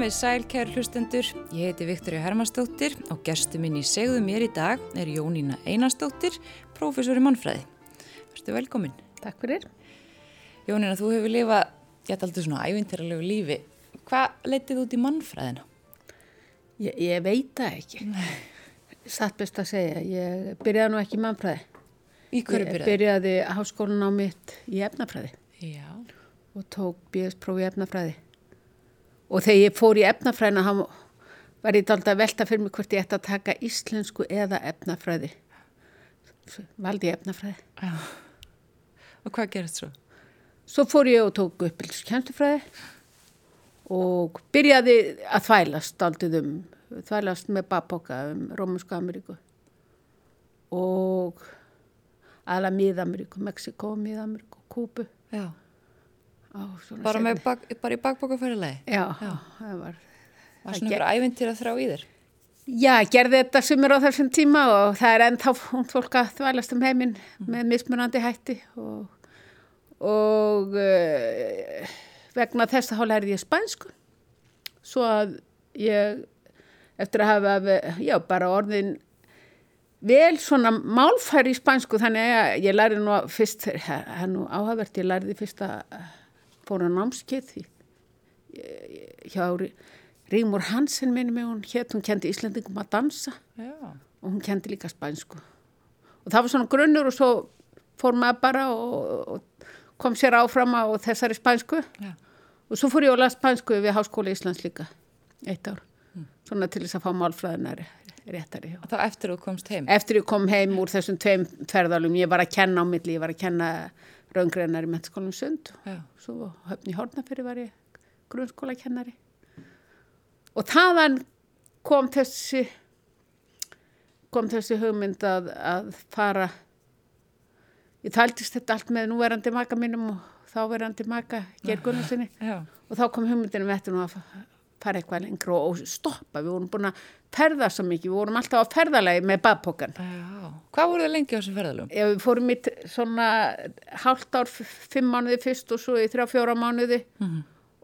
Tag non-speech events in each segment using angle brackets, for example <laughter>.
Komið sæl, kæru hlustendur. Ég heiti Viktoria Hermannsdóttir og gerstu minn í segðu mér í dag er Jónína Einarsdóttir, prófessor í mannfræði. Verstu velkomin. Takk fyrir. Jónína, þú hefur lifað, ég ætla aldrei svona ævintiralegu lífi. Hvað leytið út í mannfræðina? Ég, ég veit það ekki. <laughs> Satt best að segja, ég byrjaði nú ekki í mannfræði. Í hverju Ég byrjaði? byrjaði háskólan á mitt í efnafræði Já. og tók BS-prófi í efnafræði. Og þegar ég fór í efnafræðina hann var ég dálta að velta fyrir mig hvort ég ætti að taka íslensku eða efnafræði. Valdi ég efnafræði. Já. Og hvað gerist svo? Svo fór ég og tók uppbylskjænstufræði og byrjaði að þvælast daldið um, þvælast með baboka um Rómunsku Ameríku og aðla Mið-Ameríku, Mexiko, Mið-Ameríku, Kúbu. Já. Svona Bara, bak, bara í bakbókafærilegi? Já, það var... Var það svona ge- ykkur ævintir að þrá í þér? Já, gerði þetta sumir á þessum tíma og það er ennþá hún fólk að þvælast um heiminn með mismunandi hætti og, og uh, vegna þess að þá lærði ég spænsku svo að ég eftir að hafa, já, bara orðin vel svona málfæri í spænsku þannig að ég lærði nú fyrst, það er nú áhagvert, ég lærði fyrst að fóra námskeið í- í- hjá Rímur Hansen minni mig, hún hétt, hún kendi Íslendingum að dansa Já. og hún kendi líka spænsku. Og það var svona grunnur og svo fór maður bara og, og kom sér áfram á þessari spænsku Já. og svo fór ég að laða spænsku við Háskóla Íslands líka, eitt ár, svona til þess að fá málfræðinari réttari. Og þá eftir þú komst heim? Eftir ég kom heim úr þessum tveim ferðalum, ég var að kenna á milli, ég var að kenna raungreinar í mennskólum sund. Já. svo höfni Hortnafyrir var ég grunnskóla kennari og þaðan kom þessi kom þessi hugmynd að, að fara. Ég taldist þetta allt með núverandi maka mínum og þáverandi maka Já. og þá kom hugmyndinu með þetta nú að fara eitthvað lengra og, og stoppa, við vorum búin að ferða svo mikið, við vorum alltaf á ferðalagi með badpokan Já. Hvað voru þið lengi á þessum ferðalum? Ef við fórum í svona hálft ár, fimm mánuði fyrst og svo í þrjá, fjóra mánuði.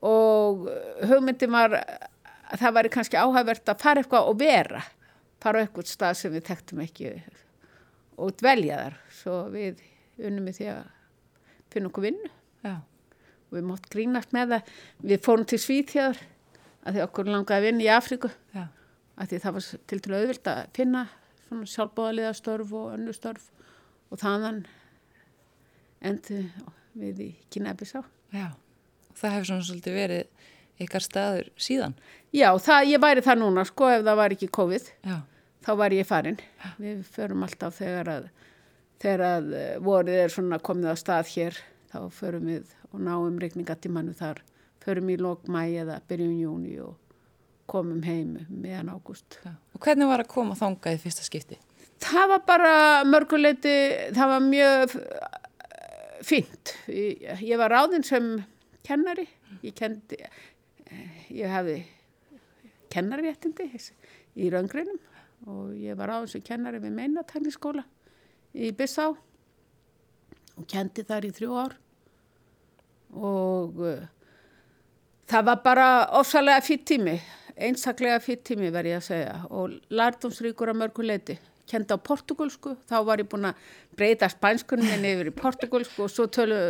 Og hugmyndin var að það væri kannski áhæfvert að fara eitthvað og vera, fara eitthvað stað sem við tektum ekki og dvelja þar, svo við unnum við því að finna okkur vinnu. Já. við mátt grínast með það, við fórum til Svíþjóðar að því okkur langaði að vinna í Afríku. Já. Að því það var til til auðvilt að finna svona sjálfbóðaliða störf og önnu störf og þannig endi við í Kínabisá. Já. Það hefur svona svolítið verið ykkar staður síðan. Já, það, ég væri það núna, sko, ef það var ekki COVID, Já. þá væri ég farin. Við förum alltaf þegar að, þegar að eh, vorið er svona komið á stað hér, þá förum við og náum regningatímanu þar, förum í lókmæ eða byrjum júni og komum heim meðan ágúst. Og hvernig var að koma þangað í fyrsta skipti? Það var bara mörguleiti, það var mjög eh, fínt. Ég, ég var ráðinn sem kennari, ég kendi, eh, ég hafði kennarréttindi í raungreinum og ég var ráðinn sem kennari við meinatækniskóla í Bissá og kendi þar í þrjú ár og uh, það var bara ofsalega fýtt tími, einstaklega fýtt tími verð ég að segja og lærdomsríkur að mörgu leiti. Kendi á portugalsku, þá var ég búin að breyta spænskunum minni yfir í portugalsku og svo tölu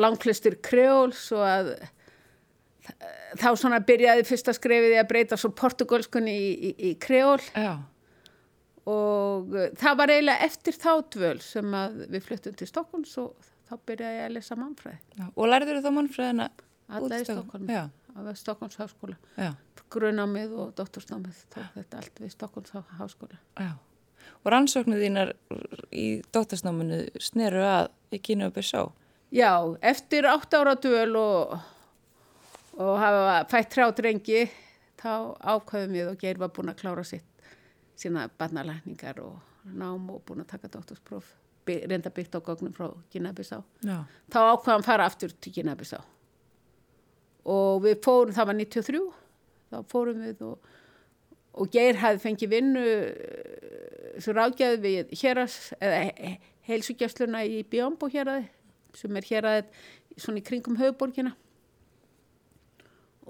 langklistur kreól svo að þá svona byrjaði fyrsta skrefið ég að breyta svo portugalskunni í, í, í kreól Já. og uh, það var eiginlega eftir þá dvöl sem að við fluttum til Stokkons og þá byrjaði ég að lesa mannfræði. Já. Og lærður þú þá mannfræðina? Alla út í Stokkhólmi? Á Stokkons háskóla. Já. Grunnámið og doktorsnámið, þetta allt við Stokkons háskóla. Já. Og rannsóknuð þínar í dóttarsnáminu sneru að í Kínu og Bissá? Já, eftir átt ára dvöl og, og hafa fætt þrjá drengi, þá ákveðum við og Geir var búin að klára sitt, sína barnalækningar og nám og búin að taka doktorspróf, reynda byggt á gögnum frá Gínabisá. Já. Þá ákveðum fara aftur til Gínabisá. Og við fórum, það var 93, þá fórum við og, og Geir hafði fengið vinnu eh, sem ráðgjaði við héras, eða he- heilsugjastluna í Bjómbó héraði, sem er héraðið svona í kringum höfuborgina.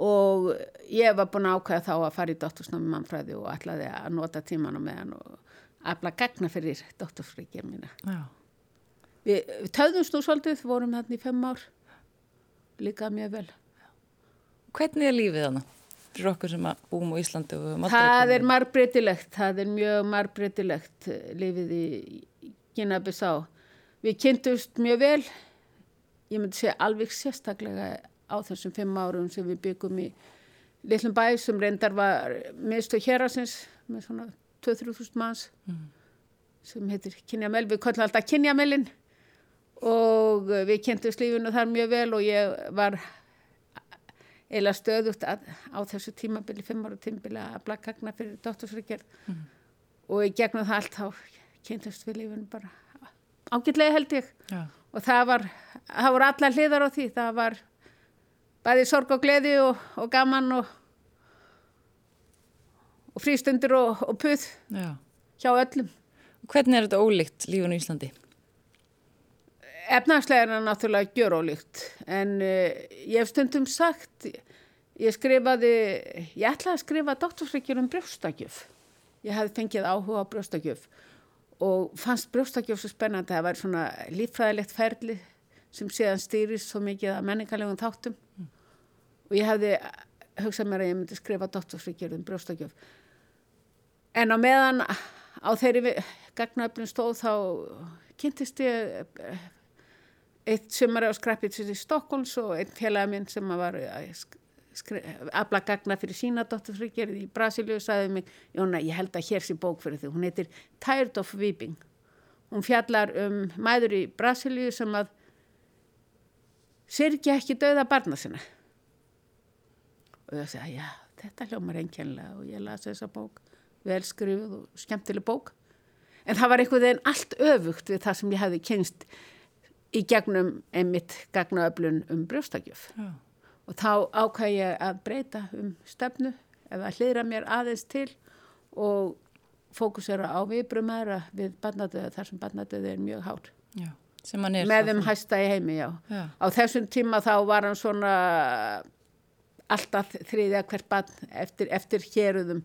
og ég var búin að ákvæða þá að fara í dóttursnámi mannfræði og ætlaði að nota tíman á meðan og afla gagna fyrir dóttursfríkjum mína. Já. Við, við töðumst nú svolítið, vorum þarna í fimm ár, líka mjög vel. Hvernig er lífið þannig? Fyrir okkur sem búum á Íslandi Það er marbreytilegt, það er mjög marbreytilegt eh, lífið í Gínabissá. Við kynntumst mjög vel, ég myndi segja alveg sérstaklega á þessum fimm árum sem við byggum í litlum bæ sem reyndar var miðstu hérasins með svona 2-3 manns sem heitir Kynjamel, við kallum alltaf Kynjamelin og við kynntumst lífinu þar mjög vel og ég var eila stöðugt að, á þessu tímabili, fimm ára tímabili að blakagna fyrir dóttursreikjörð og í gegnum það allt þá kynntast við lífinu bara ágætlega held ég Já. og það var, það voru allar hliðar á því, það var bæði sorg og gleði og, og gaman og, og frístundur og, og puð Já. hjá öllum. Hvernig er þetta ólíkt lífinu í Íslandi? Efnagslega er það náttúrulega gjörólíkt en uh, ég hef stundum sagt, ég skrifaði, ég ætlaði að skrifa doktorsreikjur um brjóstakjöf. Ég hefði fengið áhuga á brjóstakjöf og fannst brjóstakjöf svo spennandi að það væri svona líffræðilegt ferli sem síðan stýrist svo mikið að menningarlegum þáttum og ég hefði hugsað mér að ég myndi skrifa doktorsreikjur um brjóstakjöf. En á meðan á þeirri gagnaöflun stóð þá kynntist ég eh, eitt sumari á Skrappits í Stokkons og einn félaga minn sem var skri- afla gagna fyrir sína dóttursríkjörð í Brasilíu sagði mig, Jóna, ég held að hér sé bók fyrir því. Hún heitir Tired of Weeping. Hún fjallar um mæður í Brasilíu sem að syrgja ekki döða barna sinna. Og ég sagði, já, þetta hljómar einkennlega og ég las þessa bók, vel skrifuð og skemmtileg bók. En það var einhvern veginn allt öfugt við það sem ég hefði kynst í gegnum einmitt gagnaöflun um brjóstakjöf. Já. Og þá ákvæði ég að breyta um stefnu eða hlýra mér aðeins til og fókusera á viðbrumæra við barnadöðu þar sem barnadöðu er mjög hár. Já. Er. Með þeim hæsta í heimi, já. Já. Á þessum tíma þá var hann svona alltaf þriðja hvert barn eftir, eftir héruðum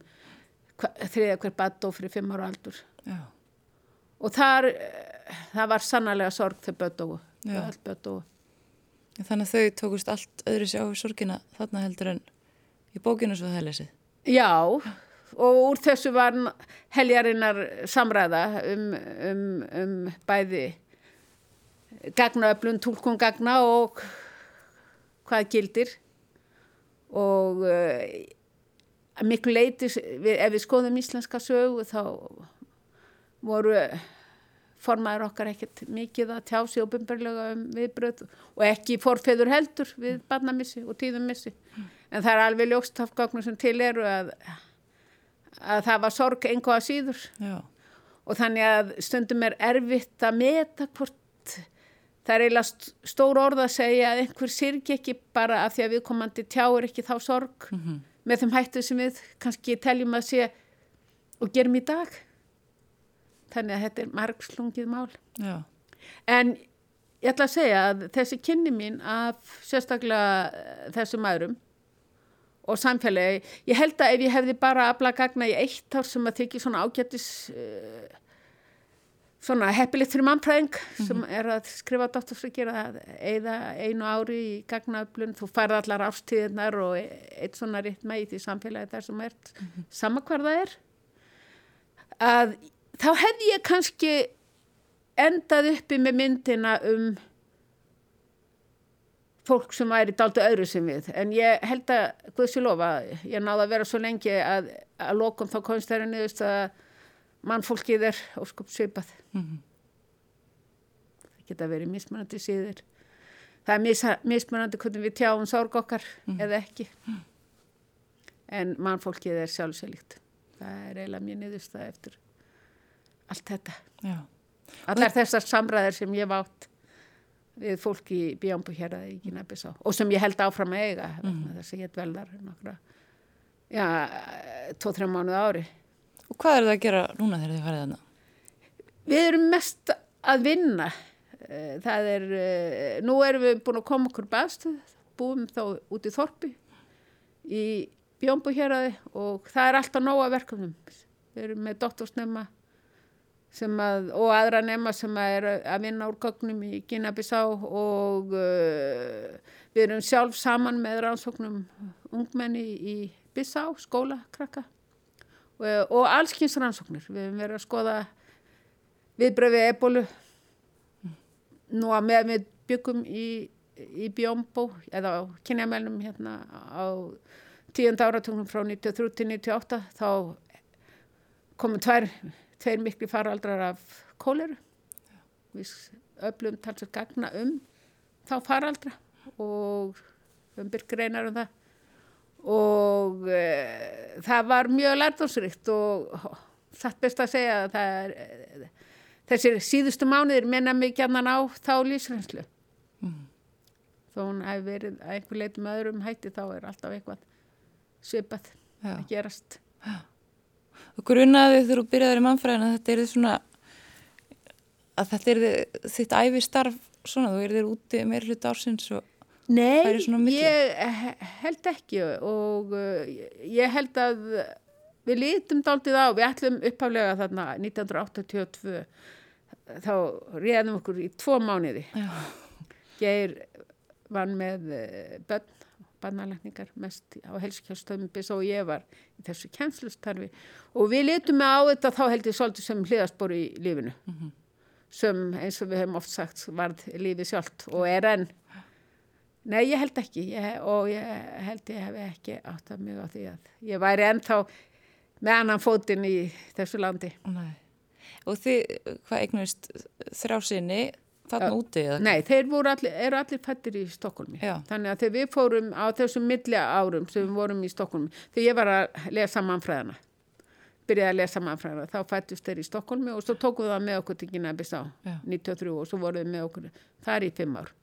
þriðja hvert barn dó fyrir fimm ára aldur. Já. Og þar, það var sannarlega sorg þegar dóu. Þannig að þau tókust allt öðru sér á sorgina þarna heldur en í bókinu svo það er lesið. Já, og úr þessu var heljarinnar samræða um, um, um bæði gagnaöflun, túlkun gagna og hvað gildir og uh, miklu leiti, ef við skoðum íslenska sögu þá voru formaður okkar ekkert mikið að tjá sig óbyrgarlega um viðbröð og ekki forfeður heldur við barnamissi og tíðumissi. En það er alveg ljóst af gögnum sem til eru að, að það var sorg einhvað síður Já. og þannig að stundum er erfitt að meta hvort það er eiginlega st- stór orð að segja að einhver syrgi ekki bara af því að viðkomandi tjáir ekki þá sorg með þeim hættu sem við kannski teljum að sé og gerum í dag. Þannig að þetta er margslungið mál. Já. En ég ætla að segja að þessi kynni mín af sérstaklega eh, þessum aðrum og samfélagi, ég held að ef ég hefði bara afla gagna í eitt ár sem að þykja svona ágættis uh, svona heppilegt fyrir mannfræðing sem er að skrifa doktorsrykir að eða einu ári í gagnaöflun, þú færð allar ástíðinar og eitt svona ritma í því samfélagi þar sem er sama hvar það er að þá hefði ég kannski endað uppi með myndina um fólk sem væri dálta öðru sem við. En ég held að, Guðs ég lofa, ég náði að vera svo lengi að, að lokum þá komst þeirra niðurst að mannfólkið er óskup svipað. Mhm. Það geta verið mismunandi síður. Það er mis, mismunandi hvernig við tjáum sorg okkar eða ekki. En mannfólkið er sjálfsælíkt. Það er eiginlega mjög niðurst eftir allt þetta. Já. Allar þessar samræðir sem ég hef átt við fólk í Bjómbu hér að ekki nefnir og sem ég held áfram að eiga mm. þess að ég dvel þar nokkra já, tvo-þrjá mánuð ári. Og hvað eru það að gera núna þegar þið farið þarna? Við erum mest að vinna. Eh, Það er, eh, nú erum við búin að koma okkur baðstöð, búum þá út í Þorpi í Bjómbu hér og það er alltaf nóga verkefnum. Við erum með doktorsnema að, og aðra nema sem að er að vinna úr gögnum í Gínabísá og uh, við erum sjálf saman með rannsóknum ungmenni í Bissá, skóla, krakka og, og allskynns rannsóknir. Við erum verið að skoða viðbröfið ebólu. Nú að með við byggum í, í Bjómbó eða á kynjamælnum hérna á tíund áratunum frá 93 til 98 þá komum tvær, tveir miklu faraldrar af kóleru við öflum talsið gagna um þá faraldra og um byrkreinar um það og e, það var mjög lærtánsrikt og það best að segja að það er e, þessir síðustu mánuðir minna mikið annan á þá lísrenslu mm. þó hún hefur verið að einhver leitum öðrum hætti þá er alltaf eitthvað svipað Já. að gerast Já. Og grunaðu þegar þú byrjaður í mannfræðina þetta er svona að þetta er þitt æfistarf svona, þú er þér úti meir hlut ársins og Nei, ég held ekki og uh, ég held að við lítum dáltið á, við ætlum upphaflega þarna 1982 þá réðum okkur í tvo mánuði. Geir vann með uh, bönn barnalækningar mest á helskjástöðum og ég var í þessu kjænslustarfi og við litum með á þetta þá held ég svolítið sem hliðaspor í lífinu mm -hmm. sem eins og við hefum oft sagt varð lífið sjálft og er enn Nei, ég held ekki ég, og ég held ég hef ekki átt að mjög á því að ég væri ennþá með annan fótinn í þessu landi. Nei. Og þið, hvað eignast þrjá sinni þarna Já, úti? Eða? Nei, þeir allir, eru allir fættir í Stokkólmi. Þannig að þegar við fórum á þessum milli árum sem við vorum í Stokkólmi, þegar ég var að lesa mannfræðana, byrjaði að lesa mannfræðana, þá fættist þeir í Stokkólmi og svo tókum við það með okkur til Gínabis á 93 og svo voruð við með okkur þar í fimm ár.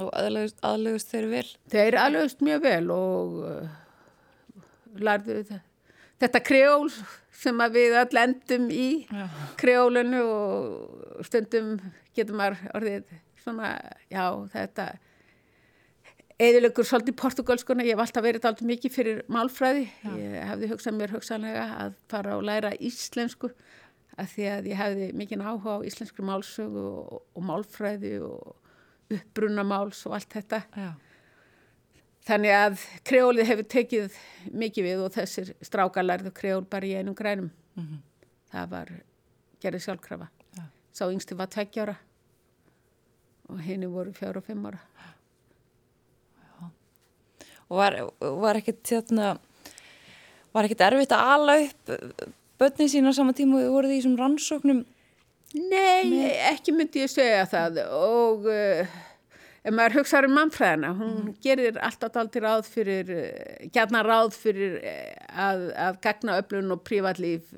Og aðlegust þeir vel? Þeir aðlegust mjög vel og uh, lærðu þetta kreól sem við all endum í já. kreólinu og stundum getur maður orðið svona, já þetta eðilegur svolítið portugalskona, ég hef alltaf verið alltaf mikið fyrir málfræði, já. ég hefði hugsað mér hugsanlega að fara og læra íslensku að því að ég hefði mikið áhuga á íslenskri málsögu og, og málfræði og uppbrunamáls og allt þetta Já. Þannig að kreólið hefur tekið mikið við og þessir strákalærðu kreól bara í einum grænum mm -hmm. það var gerðið sjálfkrafa Já. sá yngsti var tveggjára og henni voru fjára og fimm ára Já. og var, var ekkert þérna var ekkert erfitt að ala upp börnin sína á sama tíma og voru því sem rannsóknum Nei, Nei, ekki myndi ég segja það og uh, ef maður hugsaður um mannfræðina, hún mm. gerir alltaf aldrei ráð fyrir, uh, gætna ráð fyrir uh, að, að gagna öflun og prívatlíf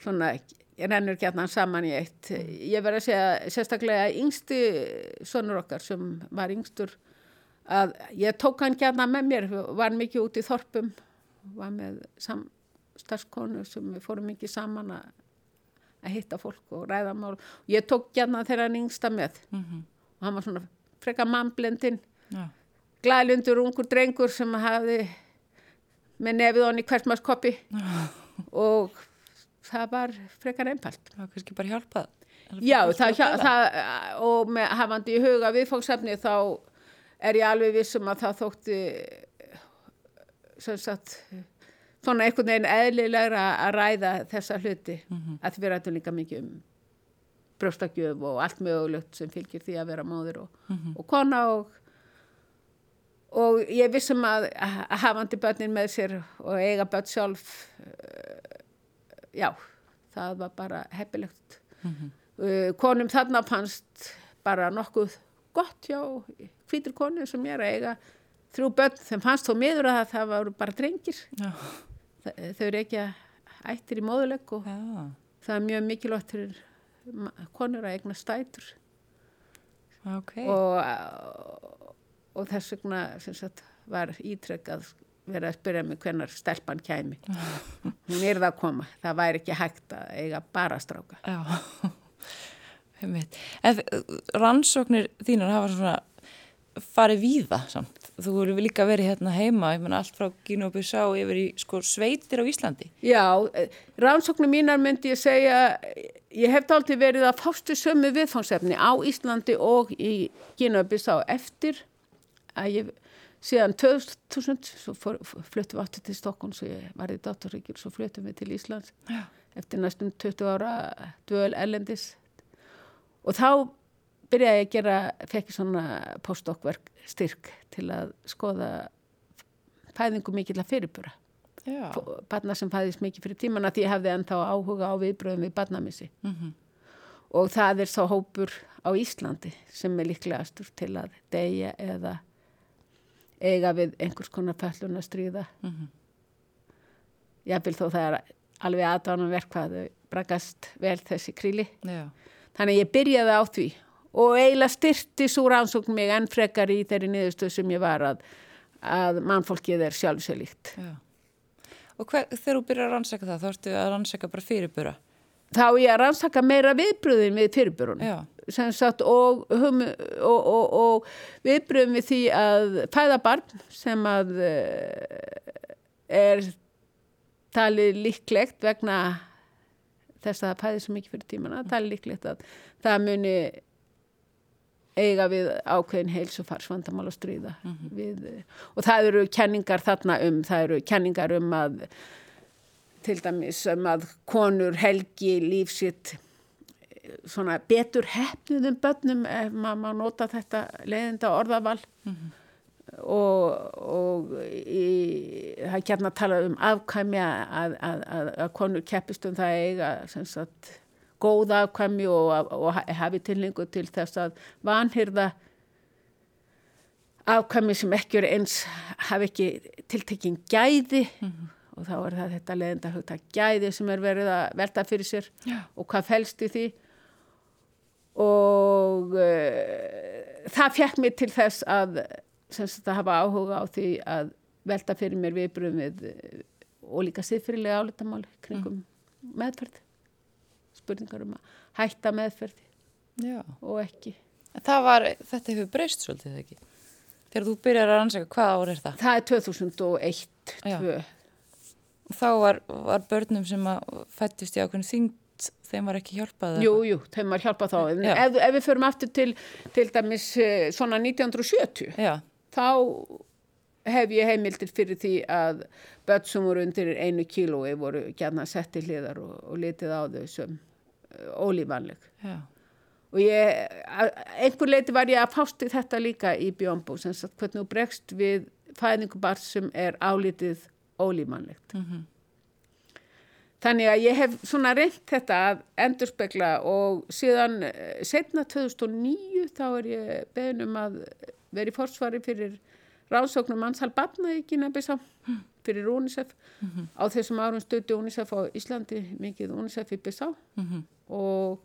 svona, ég rennur gætna saman í eitt. Mm. Ég verði að segja sérstaklega yngsti sonur okkar sem var yngstur að ég tók hann gætna með mér, var mikið út í þorpum, var með samstarfskonu sem við fórum mikið saman að að hitta fólk og ræða mál og ég tók gætna þegar hann yngsta með mm -hmm. Og hann var svona freka mannblendin ja. glæðlundur ungur drengur sem hafi með nefið honni hversmarskoppi ja. <laughs> og það var frekar einfalt það var kannski bara hjálpað já það, það, og með hafandi í huga viðfóksefni þá er ég alveg vissum að það þótti sem sagt svona einhvern veginn eðlilegra að ræða þessa hluti mm -hmm. að við rættum líka mikið um brjóstakjöf og allt mögulegt sem fylgir því að vera móður og, mm -hmm. og kona og og ég vissum að, hafandi börnin með sér og eiga börn sjálf uh, já, það var bara heppilegt mm -hmm. uh, konum þarna fannst bara nokkuð gott hjá hvítur konu sem ég er að eiga þrjú börn þeim fannst þó miður að það var bara drengir já þau eru ekki að ættir í móðuleg og Já. það er mjög mikilvægt fyrir konur að egna stætur okay. og, og þess vegna sagt, var ítrekk að vera að spyrja mig hvernar stelpann kæmi. <laughs> Hún er það að koma. Það væri ekki hægt að eiga bara stráka. <laughs> En rannsóknir þínar hafa svona farið víða samt þú eru líka verið hérna heima, ég menna allt frá Gínu og Bissá yfir í sko sveitir á Íslandi. Já, rannsóknum mínar myndi ég segja, ég hef aldrei verið að fástu sömu viðfangsefni á Íslandi og í Gínu og Bissá eftir að ég síðan 2000 svo fluttum við áttur til Stokkons og ég var í Dóttaríkjur svo fluttum við til Íslands Já. eftir næstum 20 ára dvöl ellendis og þá byrjaði ég að gera fekk svona postdokkverk styrk til að skoða fæðingu mikill að fyrirbúra barna sem fæðist mikið fyrir tímana því ég hefði ennþá áhuga á viðbröðum við barnamissi Mm -hmm. og það er sá hópur á Íslandi sem er líklegastur til að deyja eða eiga við einhvers konar fællun að stríða. Mm -hmm. Ég vil þó það er alveg aðdánum verk hvað þau brakast vel þessi kríli. Já. Þannig að ég byrjaði á því og eiginlega styrti svo rannsókn mig enn frekar í þeirri niðurstöð sem ég var að, að mannfólkið er sjálfsöglíkt. Já. Og hver, þegar þú byrjar að rannsaka það, þá ertu að rannsaka bara fyrirbura? Þá ég að rannsaka meira viðbröðin við. Sagt, og, og, og, og viðbröðum við því að fæða barn sem að uh, er talið líklegt vegna þess að það fæði svo mikið fyrir tímana, talið líklegt að það muni eiga við ákveðin heils og farsvandamál að stríða mm -hmm. við, og það eru kenningar þarna um, það eru kenningar um að til dæmis um að konur helgi lífsitt svona betur hefnuðum börnum ef maður nota þetta leiðinda orðaval mm -hmm. og, og í, það kérna að tala um afkvæmi að, að, að, að konur keppist um það eiga sem sagt góð afkvæmi og, og hafi tilningu til þess að vanhyrða afkvæmi sem ekki eru eins hafi ekki tiltekkin gæði mm -hmm. og þá er það þetta leðenda hugta gæði sem er verið að velta fyrir sér Já. og hvað fælst í því og uh, það fekk mér til þess að að hafa áhuga á því að velta fyrir mér viðbröðum við uh, og líka siðfyrirlega álitamáli kringum mm. meðferð spurningar um að hætta meðferði Já. og ekki. Var, þetta hefur breyst svolítið ekki. Þegar þú byrjar að rannsaka, hvað ár er það? Það er 2001-2. Þá var, var börnum sem fættist í ákveðinu þyngd, þeim var ekki hjálpað? Jú, jú, þeim var hjálpað þá. Ef, ef við förum aftur til, til dæmis svona 1970, Já. þá hef ég heimildir fyrir því að börn sem voru undir einu kílói voru gætna sett í hliðar og, og litið á þau sem ólífanleg. Já. Og ég, einhver leiti var ég að fásti þetta líka í sagt hvernig þú bregst við fæðingubar sem er álítið ólífanlegt. Mm -hmm. Þannig að ég hef svona reynt þetta að endurspegla og síðan setna 2009 þá er ég beðin um að vera í forsvari fyrir ráðsóknum mannshal batna í Gínabísá fyrir UNICEF. Mm -hmm. Á þessum árum stöndi UNICEF á Íslandi mikið UNICEF í Bísá mm -hmm. og,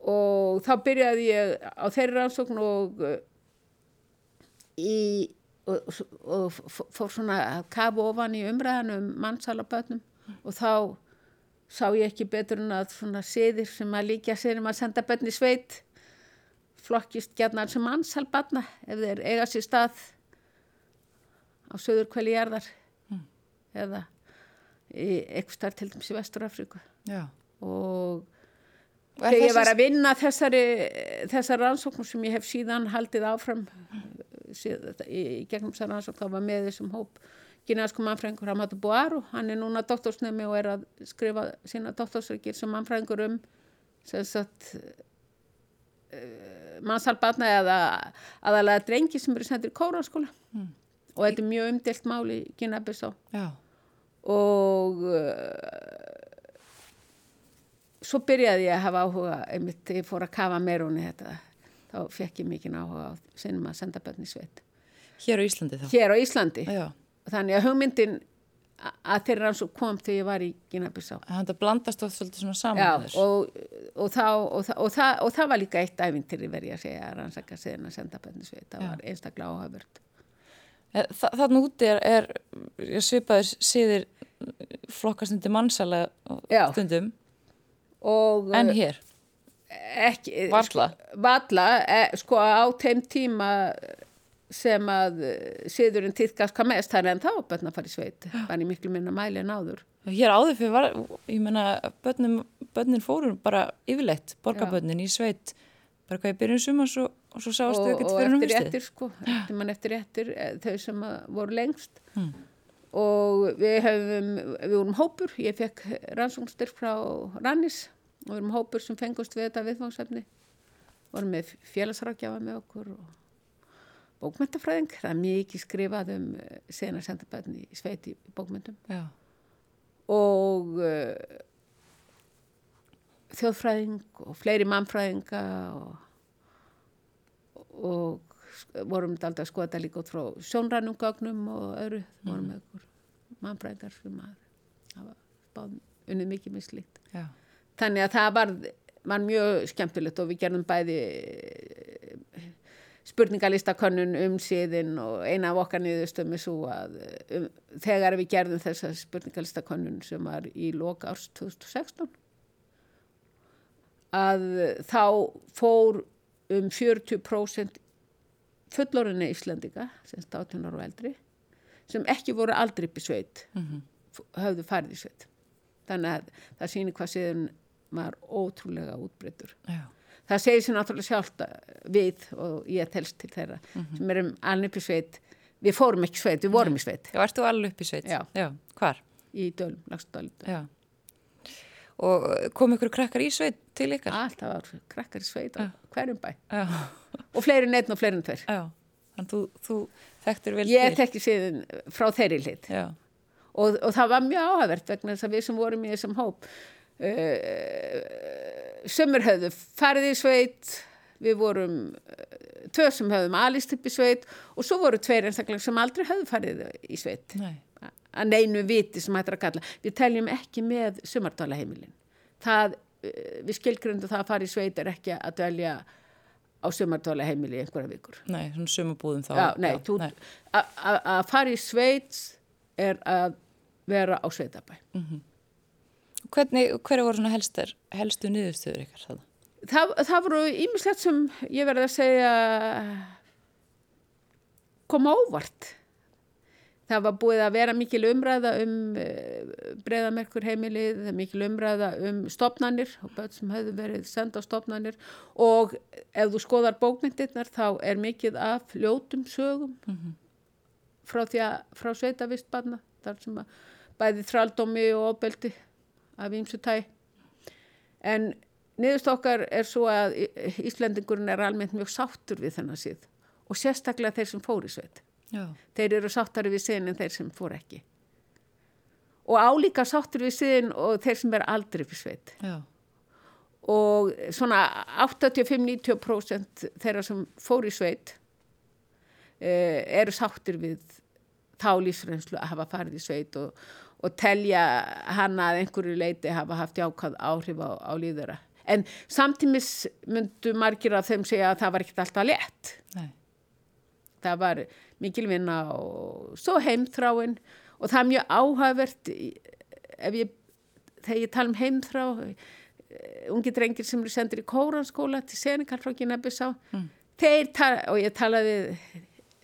og þá byrjaði ég á þeirri ráðsókn og, í, og, og fór svona að kafa ofan í umræðan um mannshal á batnum og þá sá ég ekki betur en að svona siðir sem að líka sér um að senda bönni sveit flokkist gætnar sem mannsalbanna ef þeir eiga sér stað á söður kvæli jarðar mm. eða eitthvað starf til dæmis í Vesturafríku og þegar ég var að vinna þessari þessar rannsóknum sem ég hef síðan haldið áfram síðan, í gegnum þessar rannsókn þá var með þessum hóp kynasku mannfræðingur Hamadu Boaru hann er núna doktorsnemi og er að skrifa sína doktorsreikir sem mannfræðingur um sem sagt mannsalbatna eða aðalega drengi sem eru sendir í kóraskóla mm. Og þetta er mjög umdelt mál í Gínabissá og uh, svo byrjaði ég að hafa áhuga einmitt, ég fór að kafa meir hún í þetta. Þá fekk ég mikið áhuga á sinum að senda bönni sveit. Hér á Íslandi þá? Hér á Íslandi. Já. þannig að hugmyndin að þeirra hans kom þegar ég var í Gínabissá Það blandast oft svolítið svona saman Já, og, og, þá, og, og, það, og það var líka eitt æfintyri verið að segja að rannsaka síðan að senda bönnisveit, það Já. var einstaklega áhagverð Þa, Þannig úti er, er svipaður síðir flokkastundi mannsala stundum. En hér? Ekki, Valla sko, Valla, e, sko á þeim tíma sem að eh, siðurinn týðkast hvað mest, það er en þá börn að fara í sveit, bara í miklu minna mæli en áður. Hér áður fyrir var, ég menna, börnin, börnin fórum bara yfirleitt, borgarbörnin í sveit, bara hvað ég byrjum sumans og, og svo sástu þau ekkert fyrir um eftir haustið. réttir sko, eftir mann eftir réttir eh, þau sem voru lengst. Hmm. og við hefum við vorum hópur, ég fekk rannsóknstyrk frá Rannis. Og við vorum hópur sem fengust við þetta viðfangsefni. Vorum með félagsrákjafa með okkur og bókmentafræðing það er mikið skrifað um sena sendabæðin í sveit í bókmentum Já, og uh, þjóðfræðing og fleiri mannfræðinga og, vorum þetta aldrei að skoða þetta líka út frá sjónrænum gögnum og öðru. Vorum með okkur mannfræðingar sem að báðum unnið mikið með slíkt. Þannig að það var, var mjög skemmtilegt og við gerðum bæði eh, spurningalistakönnun um síðin og eina af okkar niðurstöðum er svo að um, þegar við gerðum þessa spurningalistakönnun sem var í loka árs 2016 að þá fór um 40% fullorðinni Íslandika sem státunar og eldri sem ekki voru aldrei upp í sveit Mhm. höfðu farið í sveit þannig að það sýnir hvað síðan var ótrúlega útbreytur já, það segir sér náttúrulega sjálft við og ég telst til þeirra Mhm. sem erum alveg upp í sveit við fórum ekki sveit, við vorum í sveit já, ertu alveg upp í sveit? Já. Já, hvar? í Dölum, Lagstadal Já. Og kom ykkur krakkar í sveit til ykkar? alltaf var krakkar í sveit á hverjum bæ. Og fleiri neitt og fleiri en tveir. Já, þannig þú, þú þekktur vel ég tekki síðan frá þeirri Já, og, og það var mjög áhævert vegna þess að við sem vorum í þessum hóp uh, sömur höfðu farið í sveit við vorum uh, tvö sem höfðum alist upp í sveit og svo voru tveir einstaklega sem aldrei höfðu farið í sveit. Nei, að neinu viti sem hættir að kalla við teljum ekki með sumardalaheimilin það, uh, við skilgrundu það að fara í sveit er ekki að dvelja á sumardalaheimili í einhverja vikur nei, svona sumabúðum þá. Já, nei, þú, að- fara í sveit er að vera á sveitabæ. Hvernig, hverju voru svona helstar, helstu niðurstöður ykkar? Það? Það, það voru ímislegt sem ég verði að segja koma óvart. Það var búið að vera mikil umræða um breyðamerkur heimilið, mikil umræða um börn sem hefðu verið senda á stopnanir og ef þú skoðar bókmyndirnar þá er mikið af ljótum sögum frá því að frá sveitavistbarna þar sem að bæði þraldómi og ofbeldi af ímsu tæ en niðurst okkar er svo að Í- Íslendingurinn er almennt mjög sáttur við þennan síð og sérstaklega þeir sem fór í sveit Já, þeir eru sáttari við síðan en þeir sem fór ekki. Og álíka sáttur við síðan og þeir sem er aldrei við sveit. Já, og svona 85-90% þeirra sem fór í sveit eh, eru sáttir við þá lífsreynslu að hafa farið í sveit og, og telja hana að einhverju leiti hafa haft jákað áhrif á, á líðara. En samtímis myndu margir af þeim segja að það var ekkert alltaf létt. nei, Það var mikil vinna og svo heimþráin. Og það er mjög áhagvert ef ég, þegar ég tala um heimþrá, eh, ungi drengir sem eru sendir í kóranskóla til Senegal frá Ginebisá, mm. og ég talaði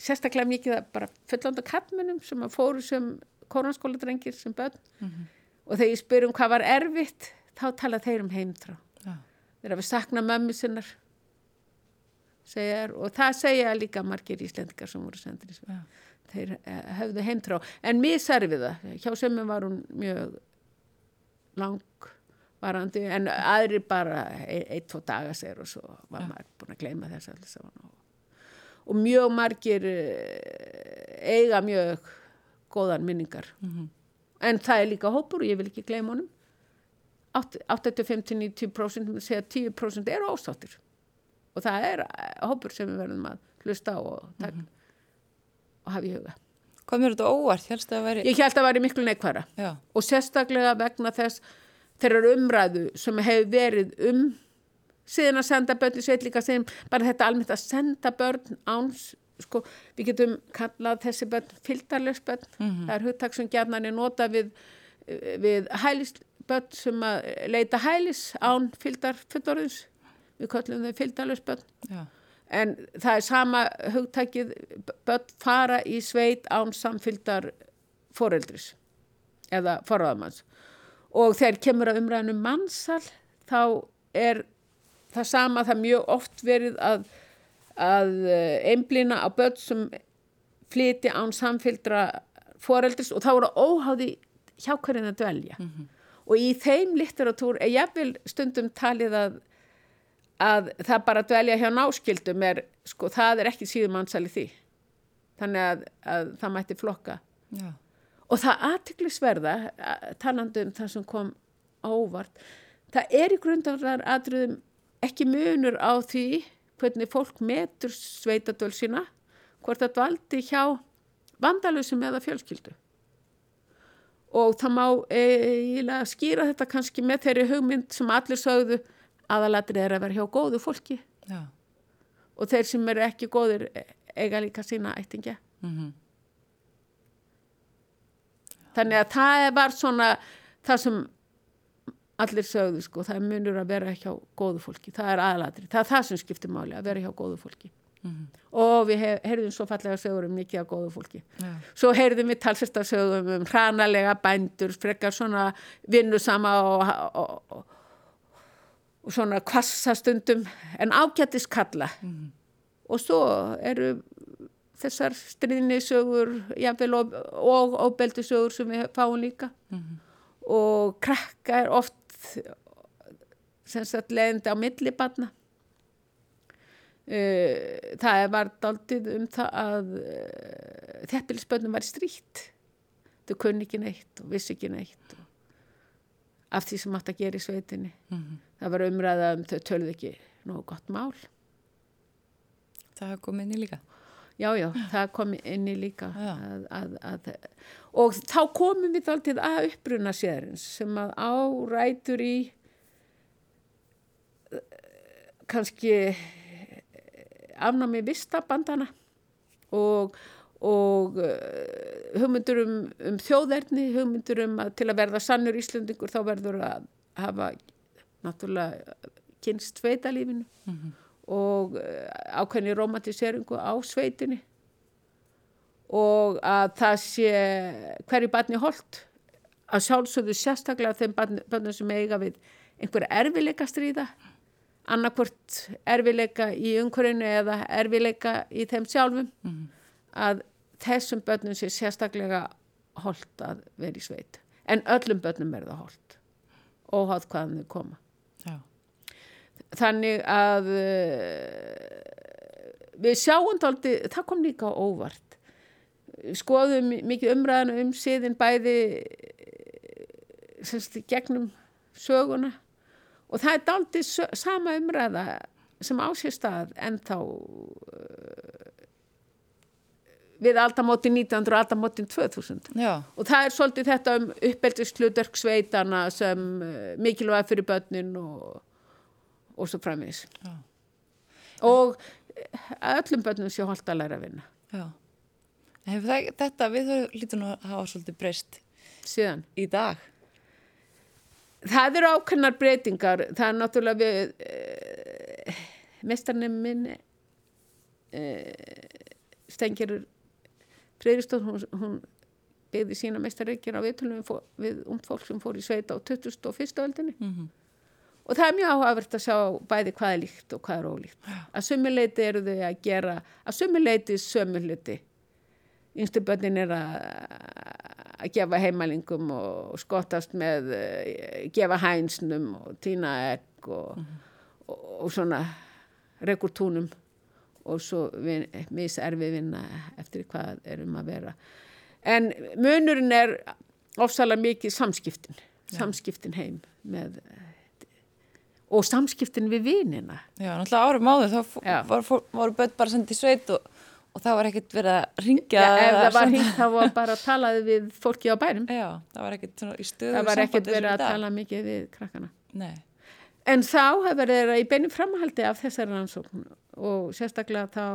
sérstaklega mikið bara fullanda kappmennum sem fóru sem kóranskóla drengir sem börn. Og þegar ég spyr um hvað var erfitt, þá tala þeir um heimþrá. já, Þeir hafa saknað mömmu sinnar segjar, og það segja líka margir íslendingar sem voru sendir. Já. Þeir eh, höfðu heimtrá. En mér særði við það. Hjá sömum var hún mjög langvarandi en aðri bara ein, ein, tvo daga sér og svo var maður búin að gleyma þess saman. Og, og mjög margir eh, eiga mjög góðan minningar. En það er líka hópur og ég vil ekki gleyma honum. 85-90% segja 10% eru ásáttir og það er eh, hópur sem við verðum að hlusta á og, tak, og hafa í huga. Hvað mér þetta óvart? Helst að veri... Ég held að það væri miklu neikværa Já, og sérstaklega vegna þess þeirrar umræðu sem hefur verið um síðan að senda börn í sveit líka síðan bara þetta almennt að senda börn áns sko, við getum kallað þessi börn fylgdarlegs börn. Það er hugtak sem gjarnan er nota við, við hælis börn sem að leita hælis án fylgdar fullorðins við kallum þau já, en það er sama hugtækið börn fara í sveit án samfylgdar foreldris eða forraðamanns og þegar kemur að umræðinu mannsal þá er það sama það mjög oft verið að, að eh, einblýna á börn sem flyti án samfylgdra foreldris og þá er það óháði hjá hverjum að dvelja. Og í þeim litteratúr er jafnvel stundum talið að að það bara dvelja hjá náskildum er, sko, það er ekki síðum mannsæli því. Þannig að, að það mætti flokka. Já. Og það aðtiklisverða, talandi um það sem kom ávart, það er í grundarðar aðröðum ekki munur á því hvernig fólk metur sveitadöl sína, hvort það dvaldi hjá vandalusum eða fjölskyldu. Og það má eiginlega skýra þetta kannski með þeirri hugmynd sem allir sögðu aðalatri er að vera hjá góðu fólki Já. og þeir sem eru ekki góðir eiga líka sína ættingja. Mm Þannig að það var svona það sem allir sögðu sko, það munur að vera hjá góðu fólki, það er aðalatri, það er það sem skiptir máli að vera hjá góðu fólki. Og við heyrðum svo fallega sögur um mikið af góðu fólki. Já. Svo heyrðum við talsist af sögum um hranalega bændur, frekar svona vinnusama og, og, og, og svona kvassastundum en ágættis kalla. Og svo eru þessar stríðnisögur jafnvel og, og óbeldisögur sem við fáum líka. Og krakka er oft sem sagt leiðindi á millibarna. Uh, það var daldið um það að uh, þeppilisbönnum var stríkt þau kunni ekki neitt og vissi ekki neitt og af því sem átt að gera í sveitinni. Það var umræða um þau tölðu ekki nógu gott mál. Það komið inn í líka. já já, það kom inn í líka að, að, að, og þá komum við daldið að uppruna séðarins sem að árætur í uh, kannski afnámi vistabandana og, og uh, hugmyndur um, um þjóðerni, hugmyndur um að til að verða sannur Íslendingur þá verður að hafa náttúrulega kynst sveitalífinu og uh, ákveðni romantiseringu á sveitinni og að það sé hverju barni holt að sjálfsögðu sérstaklega þeim börnum sem eiga við einhverja erfileika stríða annarkvort erfileika í umhverfinu eða erfileika í þeim sjálfum. Að þessum börnum sé sérstaklega holt að vera í sveit. En öllum börnum er það holt óháð hvaðan þau koma. Já. þannig að uh, við sjáum daldi, það kom líka óvart. Skoðum mikið umræðan um síðin bæði semst, gegnum söguna. Og það er daldi sama umræða sem á sér stað en þá uh, við aldamóti 1900 og aldamóti 2000 Já. og það er svolítið þetta um uppeldiskludörk sveitana sem uh, mikilvæg fyrir börnin og, og svo Já. og eh, öllum börnum sé holdt að læra að vinna Já. Þetta við nú að hafa svolítið breyst síðan. í dag. Það eru ákveðnar breytingar það er náttúrulega við uh, mestarnir minn uh, Stengirur Freyristóð hún, hún byggði sína mestarreikir á viðtölum við, við umt fólk sem fór í sveita á 21. öldinni Mm Og það er mjög áhugavert að sjá bæði hvað er líkt og hvað er ólíkt. Að sumuleiti eru þau að gera, að sumuleiti sömuluti. Yngstu börnin er að, að gefa heimalingum og skottast með, eh, gefa hænsnum og týna egg og, og, og svona rekur túnum og svo vin, miserfi vinna eftir hvað er um að vera. En munurinn er ofsalega mikið samskiptin, samskiptin heim með og samskiptin við vinina. Já, náttúrulega árum áður þá Já. fó- voru börn bara sendið sveit og, og það var ekkert verið að ringja. Já, ef það var hringt þá var bara að talaði við fólki á bænum. Já, það var ekkert í stöðu Það var ekkert verið að tala mikið við krakkana. Nei, En þá hefur þeirra í beinum framhaldi af þessari rannsókn og sérstaklega þá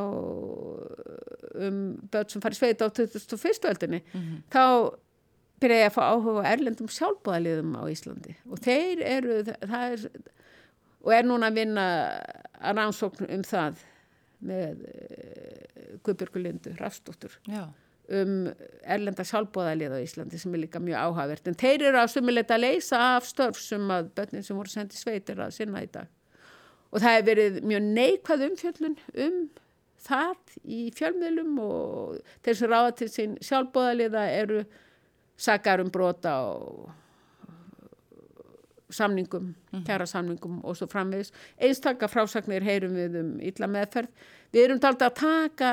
um börn sem farið sveit á 2001. öldinni, þá byrja ég að fá áhuga erlendum sjálfbúðaliðum á Íslandi og þeir eru, er, og er núna að vinna að rannsókn um það með uh, Guðbjörgu Lindu Rafstóttur Já, um erlenda sjálfbóðalið á Íslandi sem er líka mjög áhagvert. En þeir eru á sumuleita að leysa af störf sem að börnin sem voru sendið sveitir að sinna í dag. Og það hefur verið mjög neikvæð umfjöllun um það í fjölmiðlum og þeir sem ráða til sín sjálfbóðaliða eru sakar um brota og samningum, kæra samningum og svo framvegis. Einstakka frásagnir heyrum við um illa meðferð. Við erum taldi að taka,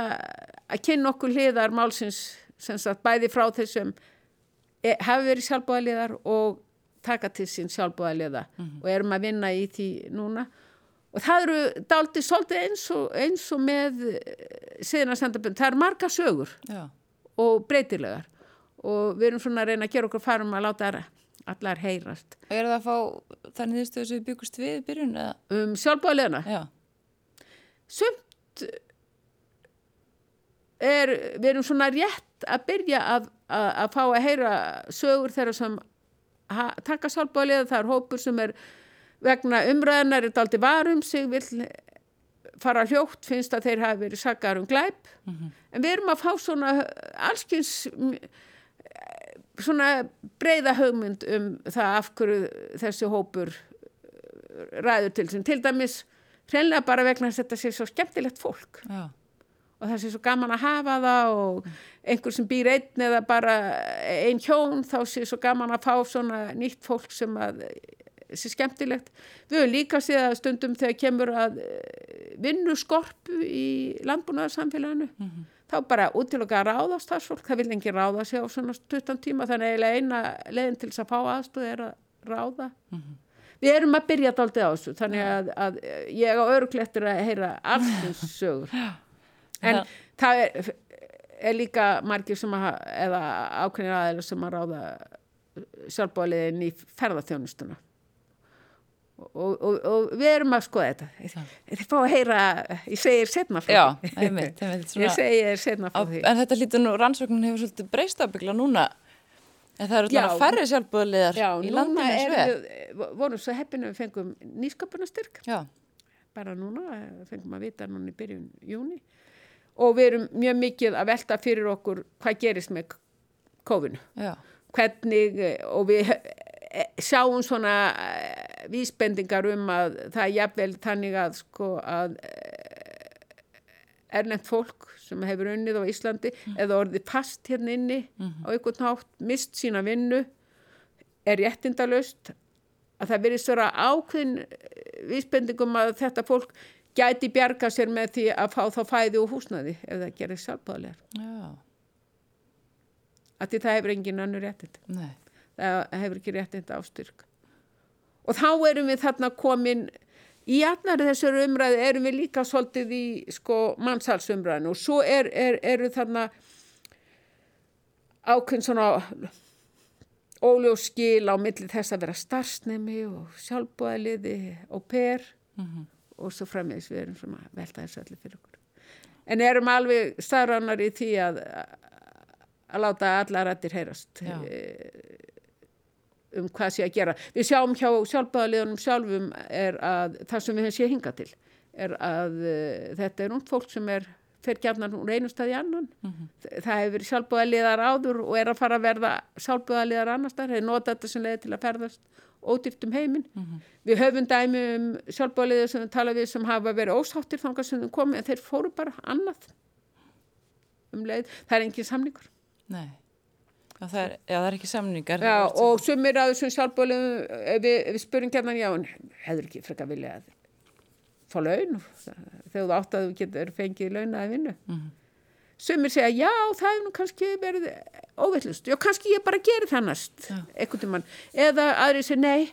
að kynna okkur hliðar málsins sem sagt bæði frá þessum e, hafi verið sjálfbóðaliðar og taka til sín sjálfbóðaliða og erum að vinna í því núna. Og það eru daldi svolítið eins og, eins og með síðan að senda bund. Það eru marga sögur já, og breytilegar og við erum svona að reyna að gera okkur farum að láta allar heyrast. og er það að fá það niðurstöðu sem við byggust við byrjun eða? Um sjálfbóðaliðana. Já, sumt er, við erum svona rétt að byrja að, að, að fá að heyra sögur þeirra sem ha, taka sjálfbóðlega, það er hópur sem er vegna umræðanar er daldi varum sig, vil fara hljótt, finnst að þeir hafi verið sakar um glæp, en við erum að fá svona allskins svona breyða hugmynd um það af hverju þessi hópur ræður til sem til dæmis hreinlega bara vegna að þetta sé svo skemmtilegt fólk. Já, og það sé svo gaman að hafa það og einhver sem býr einn eða bara ein hjón þá sé svo gaman að fá svona nýtt fólk sem að sé skemmtilegt. Við höfum líka séð að stundum þegar kemur að vinnu skorpu í landbúnaðarsamfélaginu þá bara útiloka að ráða starfsfólk, það vil engi ráða sig á svona stuttan tíma þannig að eina leiðin til þess að fá aðstöð er að ráða. Við erum að byrja daldið á þessu þannig að, að ég á örglettur að heyra alls sögur. En Það- það er, er líka margir sem að, eða ákveðin aðeins sem að ráða sjálfbóliðin í ferðarþjónustuna. Og, og, og við erum að skoða þetta. Þið fá að heyra, ég segir setna frá já, því. einmitt, einmitt svona, Ég segir setna frá því. En þetta lítur nú, rannsóknin hefur svolítið breyst ábyggla núna en það eru Já. svona færri sjálfbúðliðar Já, í landinu við, vorum svo heppinu við fengum nýsköpunastyrk. Já, bara núna, eh, fengum að vita núna í byrjun júni og við erum mjög mikið að velta fyrir okkur hvað gerist með kófinu já, hvernig eh, og við sjáum svona eh, vísbendingar um að það er jafnvel þannig að sko að erlend fólk sem hefur unnið á Íslandi eða orðið fast hérna inni á einhvern nátt, mist sína vinnu er réttindalöst að það verið störa ákveðin eh, vísbendingum að þetta fólk gæti bjarga sér með því að fá þá fæði og húsnaði ef það gerir sjálfbáðlegar. já, Að því það hefur engin önnur réttind. nei, Það hefur ekki réttind ástyrk. Og þá erum við þarna komin í annari þessar umræði erum við líka svolítið í sko mannsalsumræðinu og svo er, er, eru þarna ákveðin svona óljós skil á milli þess að vera starfsnemi og sjálfbúðaliði og per og svo frammeðis við erum svona að velta þessu allir fyrir okkur. En erum alveg starrannar í því að, að láta alla rættir heyrast Já. Um hvað sé að gera. Við sjáum hjá sjálfbúðaliðunum sjálfum er að það sem við höfum sé hinga til er að uh, þetta er ungt fólk sem er fer gæfnar úr einu stað í annan. Það hefur sjálfbúðaliðar áður og er að fara að verða sjálfbúðaliðar annars þar. Þeir nota þetta sem leiði til að ferðast ódýrt um heiminn. Við höfum dæmi um sjálfbúðaliðar sem við tala við sem hafa verið ósáttir þangað sem þeim komið en þeir fóru bara annað um leið. Það er engin samningur. nei. Já, það er, já, það er ekki samningar. Já, og sumir að þessum sjálfbúðaliðum, ef við, við spurum gerðan já, hefur ekki frekar vilja að fá laun þegar þú átt að þú getur fengið launa að vinnu. Sumir segja, já, það hefur nú kannski verið óvillust. Já, kannski ég bara geri það næst, einhvern tímann. Eða aðri segja, nei,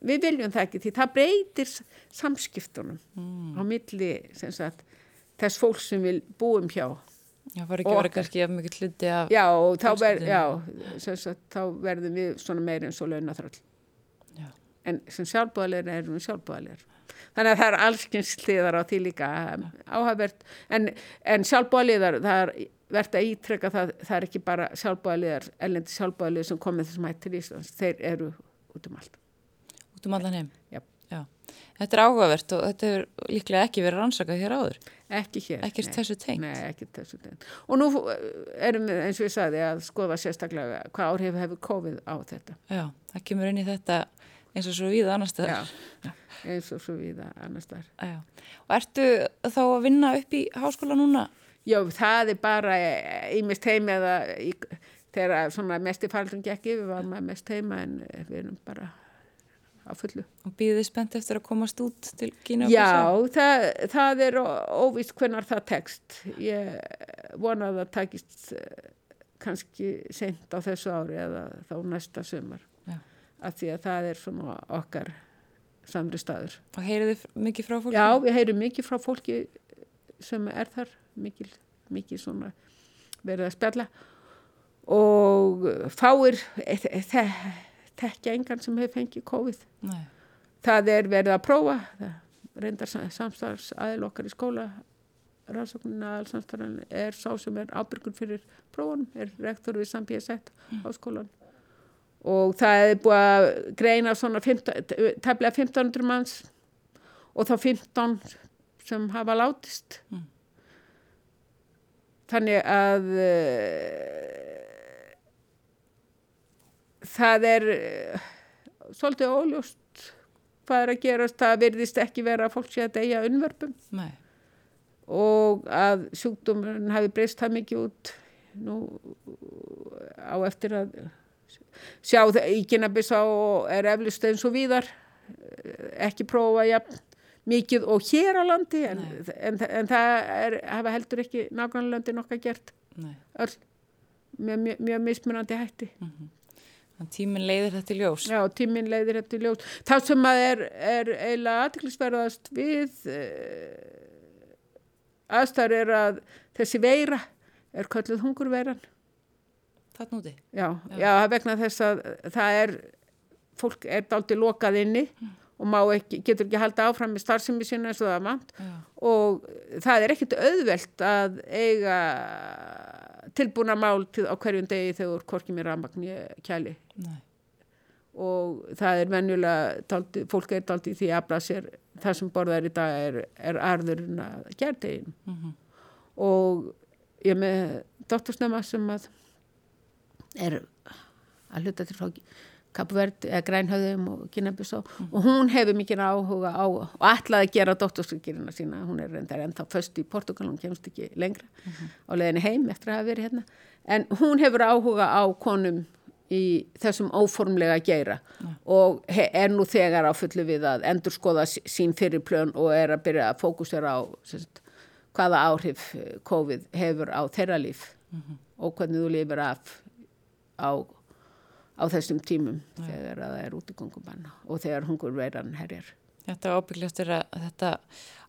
við viljum það ekki, því það breytir samskiptunum á milli, sem sagt, þess fólk sem við búum hjá. Já, var ekki okkar. kannski af mikið hluti af... Já, þá, ver, já, sagt, þá verðum við svona meira eins og launaþröll. En sem sjálfbúðalegir erum við sjálfbúðalegir. Þannig að það er allskins hliðar á því líka áhagvert. En, en sjálfbúðalegir, það er verðt að ítreka það, það er ekki bara sjálfbúðalegir, ellendi sjálfbúðalegir sem komið þessum hætt til Íslands. Þeir eru út um allt. Út um allan heim. Já. Þetta er áhugavert og þetta hefur líklega ekki verið rannsakað hér áður. Ekki hér. Ekkert þessu tengt. Nei, ekkert þessu tengt. Og nú erum við, eins og ég sagði, að skoða sérstaklega hvað áhrif hefur COVID á þetta. Já, það kemur inn í þetta eins og svo viða annar staðar. Já, eins og svo viða annar staðar. Já, og ertu þá að vinna upp í háskóla núna? Já, það er bara ímest heim eða í, þegar svona mest í faldun gekk yfir var maður mest heima en við erum bara á fullu. Og býðið spennt eftir að komast út til Kína? Já, það, það er óvist hvernar það tekst. Ég vona að það takist eh, kannski sent á þessu ári eða þá næsta sömur. Af því að það er svona okkar samri staður. Og heyrið þið mikið frá fólki? Já, við heyrum mikið frá fólki sem er þar, mikið, mikið svona verið að spjalla og fáir það tekja engan sem hefur fengið COVID. Nei. Það er verið að prófa, það reyndar samstarfs aðil okkar í skóla, rannsóknina aðalsamstarfan er sá sem er ábyrgur fyrir prófunum, er rektor við Sambíðasett mm. á skólan og það er búið að greina svona tefnilega 1500 manns og þá 15 sem hafa látist. Mm. Þannig að uh, það er uh, svolítið óljóst hvað er að gerast, það virðist ekki vera að fólk sé að deyja unnverfum Nei. og að sjúkdómurinn hafi breyst það mikið út nú á eftir að sjá í kynabissa og er eflust eins og víðar ekki prófa jafn mikið og hér á landi en, en, en það er, hafa heldur ekki nákvæmlega löndin okkar gert öll með mjög, mjög mismunandi hætti. Mm -hmm. Tíminn leiðir þetta í ljós. Já, tíminn leiðir þetta í ljós. Það sem að er, er eiginlega aðtiklisverðast við uh, aðstæður er að þessi veira er kölluð hungurveiran. Það núti? Já, já, já, vegna þess að það er, fólk er daldi lokað inni mm. og ekki, getur ekki halda áfram með starfsemi sína eins og það vant og það er ekkit auðvelt að eiga tilbúna mál til, á hverjum degi þegar korkið mér rafmagn kæli Nei. og það er venjulega taldi, fólk er aldrei því að sér það sem borðar í dag er, er arðurinn að gerðegin mm -hmm. og ég með dóttursnema sem að er að hluta til frá Kapuvert eða Grænhauðum og Kynabjörnsá mm. og hún hefur mikið áhuga á og ætlaði að gera dótturskirina sína hún er reyndar ennþá först í Portugal hún kemst ekki lengra mm -hmm. á leðinni heim eftir að hafa verið hérna en hún hefur áhuga á konum í þessum óformlega geyra mm. og er nú þegar á fullu við að endur skoða sín fyrir plön og er að byrja að fókusera á sérst, hvaða áhrif COVID hefur á þeirra líf -hmm. og hvernig þú lifir af á á þessum tímum ja. þegar það er út í gungumanna og þegar hungur veiran herjar. Þetta ábyggljóttur að þetta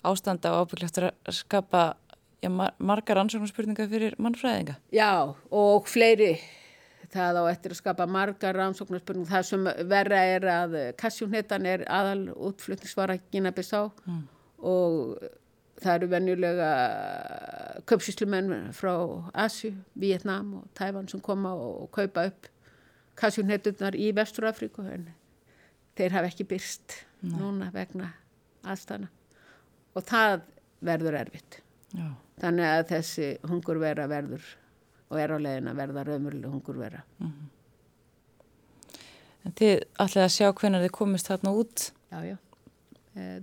ástand á ábyggljóttur að skapa já, mar margar ansóknarspurningar fyrir mannfræðinga. Já og fleiri það á eftir að skapa margar ansóknarspurningar. Það sem verra er að kassjónhettan er aðal útflutningsvara Gina-Bissá mm. og það eru venjulega köpsíslumenn frá Asju, Vietnam og Tævan sem koma og kaupa upp kassjónhetturnar í Vesturafríku en þeir hafa ekki byrst Nei. núna vegna aðstana og það verður erfitt Já. þannig að þessi hungurvera verður og er á leiðin að verða raumurlega hungurvera mm -hmm. En þið ætlaði að sjá hvernig þið komist þarna út Já, já e,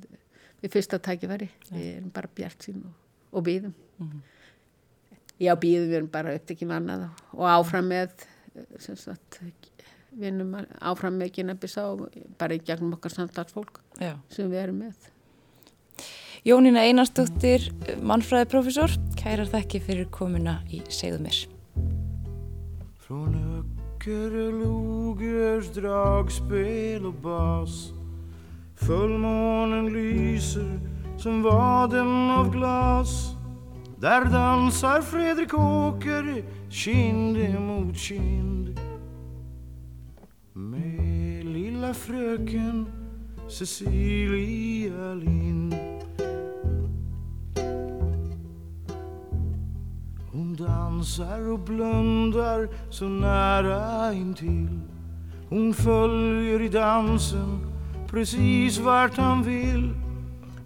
við fyrsta tækifæri við erum bara bjart sín og, og býðum mm -hmm. Já, býðum við erum bara upptekið mannað og áfram með sagt, vinnum áfram með og bara í gegnum okkar samtalsfólk sem við erum með. Jónína Einarstóttir, mannfræðiprofessor, kærar þekki fyrir komuna í Segðu mér. Från öcker, logers, dragspel och bas Fullmånen lyser som vaden av glas Där dansar Fredrik Åker kind mot kind med lilla fröken Cecilia Lind. Hon dansar och blundar så nära intill. Hon följer i dansen precis vart han vill.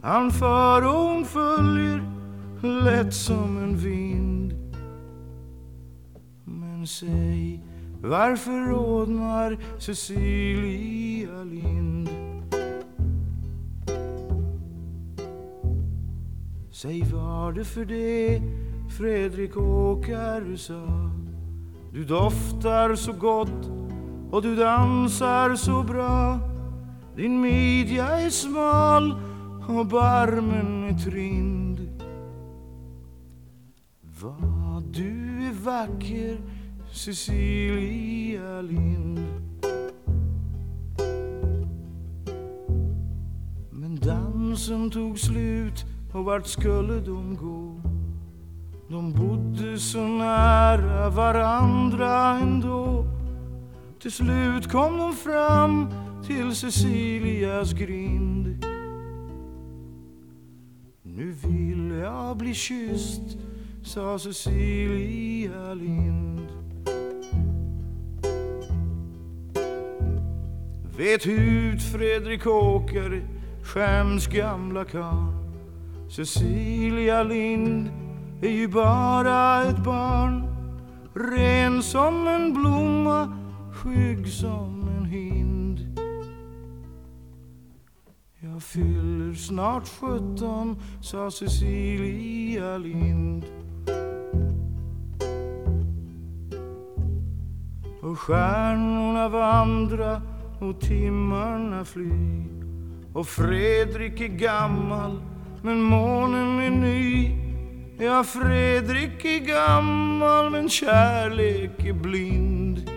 Han för och hon följer lätt som en vind. Men säg, varför rodnar Cecilia Lind? Säg var det för det Fredrik Åkare sa Du doftar så gott och du dansar så bra Din midja är smal och barmen är trind vad du är vacker Cecilia Lind. Men dansen tog slut och vart skulle de gå? De bodde så nära varandra ändå. Till slut kom de fram till Cecilias grind. Nu vill jag bli kysst, sa Cecilia Lind. Vet hut Fredrik Åkare, skäms gamla karl. Cecilia Lind är ju bara ett barn. Ren som en blomma, skygg som en hind. Jag fyller snart sjutton, sa Cecilia Lind. Och stjärnorna vandra och timmarna fly. Och Fredrik är gammal men månen är ny. Ja, Fredrik är gammal men kärlek är blind.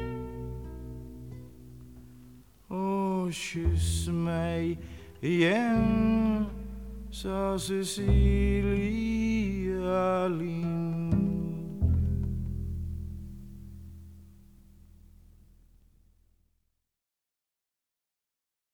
Och kyss mig igen sa Cecilia Lind.